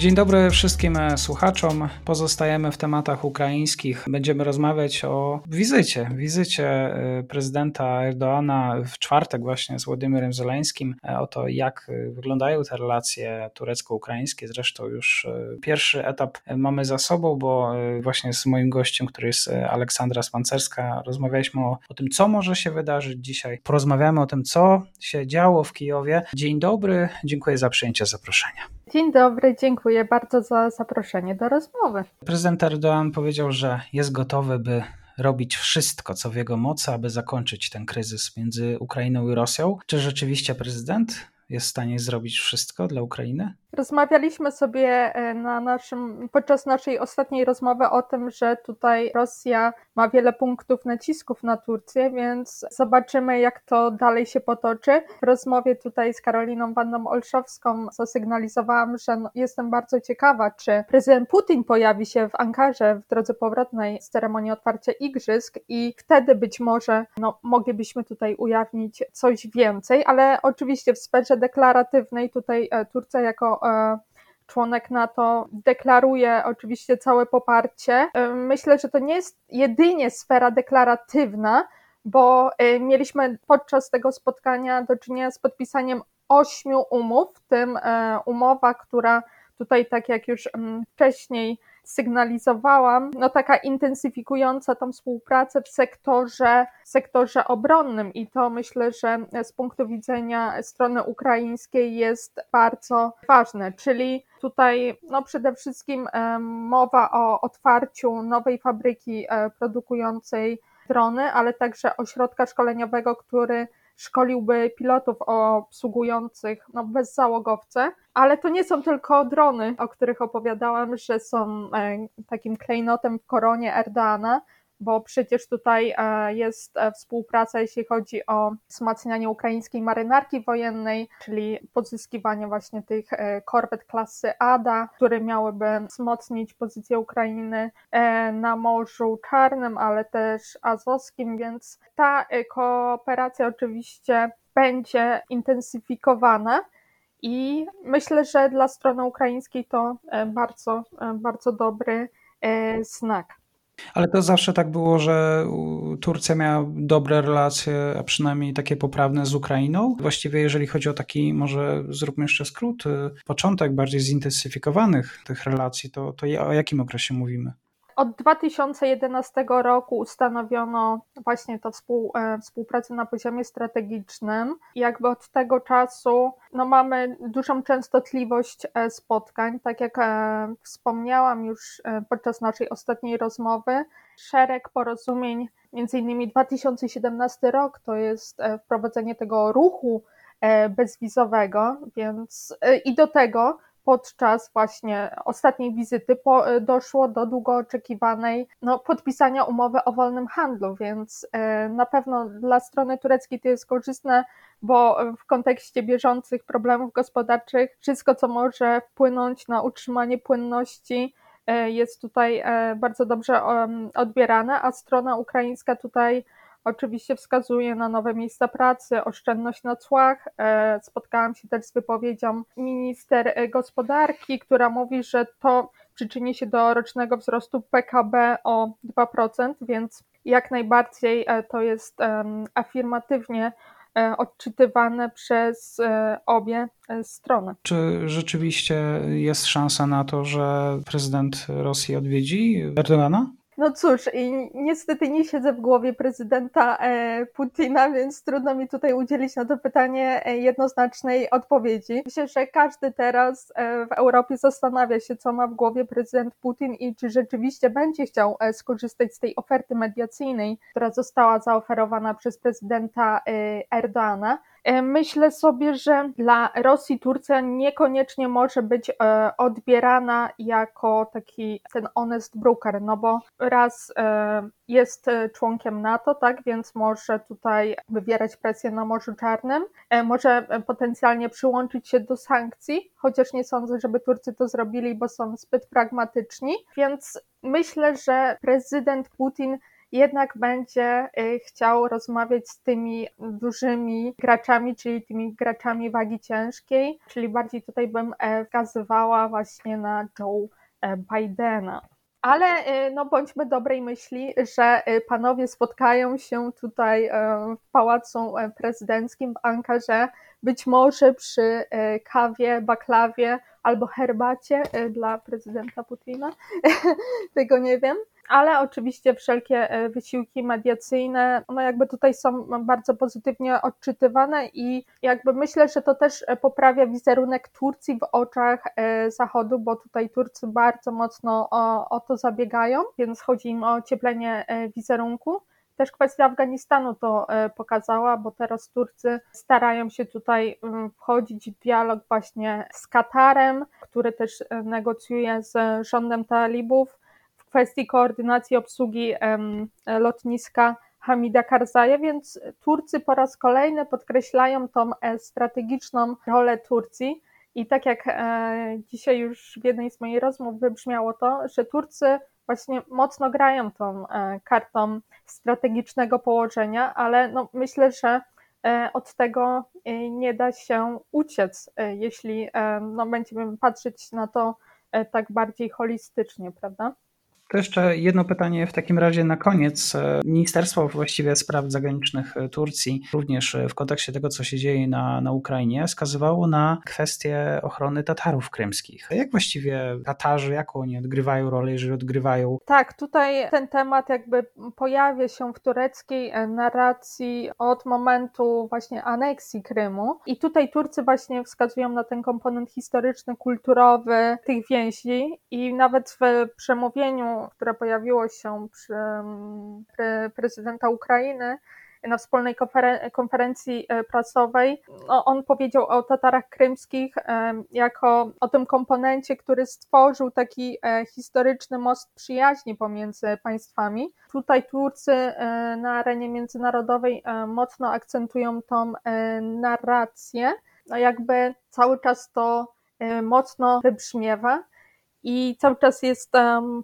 Dzień dobry wszystkim słuchaczom. Pozostajemy w tematach ukraińskich. Będziemy rozmawiać o wizycie, wizycie y, prezydenta Erdoana w czwartek właśnie z Władimirem Zeleńskim, e, o to jak y, wyglądają te relacje turecko-ukraińskie. Zresztą już y, pierwszy etap mamy za sobą, bo właśnie z moim gościem, który jest Aleksandra Spancerska, rozmawialiśmy o, o tym, co może się wydarzyć dzisiaj. Porozmawiamy o tym, co się działo w Kijowie. Dzień dobry, dziękuję za przyjęcie zaproszenia. Dzień dobry, dziękuję bardzo za zaproszenie do rozmowy. Prezydent Erdoğan powiedział, że jest gotowy, by robić wszystko, co w jego mocy, aby zakończyć ten kryzys między Ukrainą i Rosją. Czy rzeczywiście prezydent jest w stanie zrobić wszystko dla Ukrainy? Rozmawialiśmy sobie e, na naszym, podczas naszej ostatniej rozmowy o tym, że tutaj Rosja ma wiele punktów nacisków na Turcję, więc zobaczymy, jak to dalej się potoczy. W rozmowie tutaj z Karoliną Wanną Olszowską zasygnalizowałam, że no, jestem bardzo ciekawa, czy prezydent Putin pojawi się w Ankarze w drodze powrotnej z ceremonii otwarcia igrzysk i wtedy być może no, moglibyśmy tutaj ujawnić coś więcej, ale oczywiście w sferze deklaratywnej tutaj e, Turcja jako E, członek NATO deklaruje oczywiście całe poparcie. E, myślę, że to nie jest jedynie sfera deklaratywna, bo mieliśmy podczas tego spotkania do czynienia z podpisaniem ośmiu umów, w tym umowa, która tutaj, tak jak już mm, wcześniej sygnalizowałam, no taka intensyfikująca tą współpracę w sektorze, sektorze obronnym. I to myślę, że z punktu widzenia strony ukraińskiej jest bardzo ważne, czyli tutaj no przede wszystkim mowa o otwarciu nowej fabryki e, produkującej drony, ale także ośrodka szkoleniowego, który szkoliłby pilotów obsługujących no, bezzałogowce, ale to nie są tylko drony, o których opowiadałam, że są e, takim klejnotem w koronie Erdana, bo przecież tutaj e, jest e, współpraca, jeśli chodzi o wzmacnianie ukraińskiej marynarki wojennej, czyli pozyskiwanie właśnie tych korwet klasy Ada, które miałyby wzmocnić pozycję Ukrainy na Morzu Czarnym, ale też Azowskim, więc ta kooperacja oczywiście będzie intensyfikowana. I myślę, że dla strony ukraińskiej to bardzo, bardzo dobry znak. Ale to zawsze tak było, że Turcja miała dobre relacje, a przynajmniej takie poprawne z Ukrainą. Właściwie, jeżeli chodzi o taki, może zróbmy jeszcze skrót, y, początek bardziej zintensyfikowanych tych relacji, to, to o jakim okresie mówimy? Od 2011 roku ustanowiono właśnie to współ, e, współpracę na poziomie strategicznym i jakby od tego czasu no mamy dużą częstotliwość e, spotkań. Tak jak e, wspomniałam już podczas naszej ostatniej rozmowy, szereg porozumień, między innymi 2017 rok to jest wprowadzenie tego ruchu bezwizowego, więc i do tego podczas właśnie ostatniej wizyty po, e, doszło do długo oczekiwanej no, podpisania umowy o wolnym handlu, więc e, na pewno dla strony tureckiej to jest korzystne, bo w kontekście bieżących problemów gospodarczych wszystko, co może wpłynąć na utrzymanie płynności, e, jest tutaj bardzo dobrze odbierane, a strona ukraińska tutaj Oczywiście wskazuje na nowe miejsca pracy, oszczędność na cłach. E, spotkałam się też z wypowiedzią minister gospodarki, która mówi, że to przyczyni się do rocznego wzrostu PKB o 2%, więc jak najbardziej e, to jest afirmatywnie e, odczytywane przez obie strony. Czy rzeczywiście jest szansa na to, że prezydent Rosji odwiedzi Erdogana? No cóż, i niestety nie siedzę w głowie prezydenta e, Putina, więc trudno mi tutaj udzielić na to pytanie e, jednoznacznej odpowiedzi. Myślę, że każdy teraz e, w Europie zastanawia się, co ma w głowie prezydent Putin i czy rzeczywiście będzie chciał skorzystać z tej oferty mediacyjnej, która została zaoferowana przez prezydenta Erdoana. E, myślę sobie, że dla Rosji Turcja niekoniecznie może być e, odbierana jako taki ten honest broker, no bo raz e, jest członkiem NATO, tak, więc może tutaj wywierać presję na Morzu Czarnym, może potencjalnie przyłączyć się do sankcji, chociaż nie sądzę, żeby Turcy to zrobili, bo są zbyt pragmatyczni, więc myślę, że prezydent Putin jednak będzie y, chciał rozmawiać z tymi dużymi graczami, czyli tymi graczami wagi ciężkiej, czyli bardziej tutaj bym e, wskazywała właśnie na Joe e, Bidena. Ale y, no, bądźmy dobrej myśli, że panowie spotkają się tutaj e, w pałacu prezydenckim w Ankarze, być może przy kawie, baklawie albo herbacie dla prezydenta Putina. Tego nie wiem ale oczywiście wszelkie e, wysiłki mediacyjne, no jakby tutaj są bardzo pozytywnie odczytywane i jakby myślę, że to też e, poprawia wizerunek Turcji w oczach e, Zachodu, bo tutaj Turcy bardzo mocno o, o to zabiegają, więc chodzi im o ocieplenie wizerunku. Też kwestia Afganistanu to pokazała, bo teraz Turcy starają się tutaj mm, wchodzić w dialog właśnie z Katarem, który też negocjuje z rządem talibów kwestii koordynacji obsługi lotniska Hamida Karzaja, więc Turcy po raz kolejny podkreślają tą e, strategiczną rolę Turcji. I tak jak e, dzisiaj już w jednej z moich rozmów wybrzmiało to, że Turcy właśnie mocno grają tą e, kartą strategicznego położenia, ale no myślę, że od tego nie da się uciec, jeśli no będziemy patrzeć na to tak bardziej holistycznie, prawda? To jeszcze jedno pytanie w takim razie na koniec. Ministerstwo właściwie spraw zagranicznych Turcji, również w kontekście tego, co się dzieje na, na Ukrainie, wskazywało na kwestię ochrony Tatarów krymskich. Jak właściwie Tatarzy, jaką oni odgrywają rolę, jeżeli odgrywają? Tak, tutaj ten temat jakby pojawia się w tureckiej narracji od momentu właśnie aneksji Krymu i tutaj Turcy właśnie wskazują na ten komponent historyczny, kulturowy tych więzi i nawet w przemówieniu które pojawiło się przy mm, prezydenta Ukrainy na wspólnej konferencji e, prasowej. No, on powiedział o Tatarach krymskich e, jako o tym komponencie, który stworzył taki e, historyczny most przyjaźni pomiędzy państwami. Tutaj Turcy na arenie międzynarodowej mocno akcentują tą narrację. No jakby cały czas to mocno wybrzmiewa i cały czas jest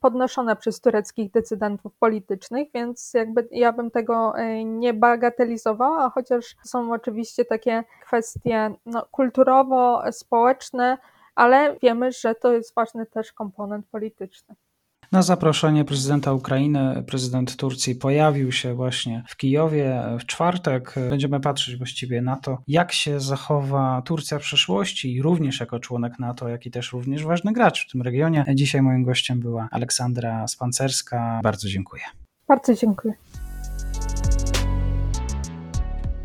podnoszone przez tureckich decydentów politycznych, więc jakby ja bym tego e, nie bagatelizowała, chociaż są oczywiście takie kwestie no, kulturowo-społeczne, ale wiemy, że to jest ważny też komponent polityczny. Na zaproszenie prezydenta Ukrainy, prezydent Turcji pojawił się właśnie w Kijowie w czwartek. Będziemy patrzeć właściwie na to, jak się zachowa Turcja w przyszłości, również jako członek NATO, jak i też również ważny gracz w tym regionie. Dzisiaj moim gościem była Aleksandra Spancerska. Bardzo dziękuję. Bardzo dziękuję.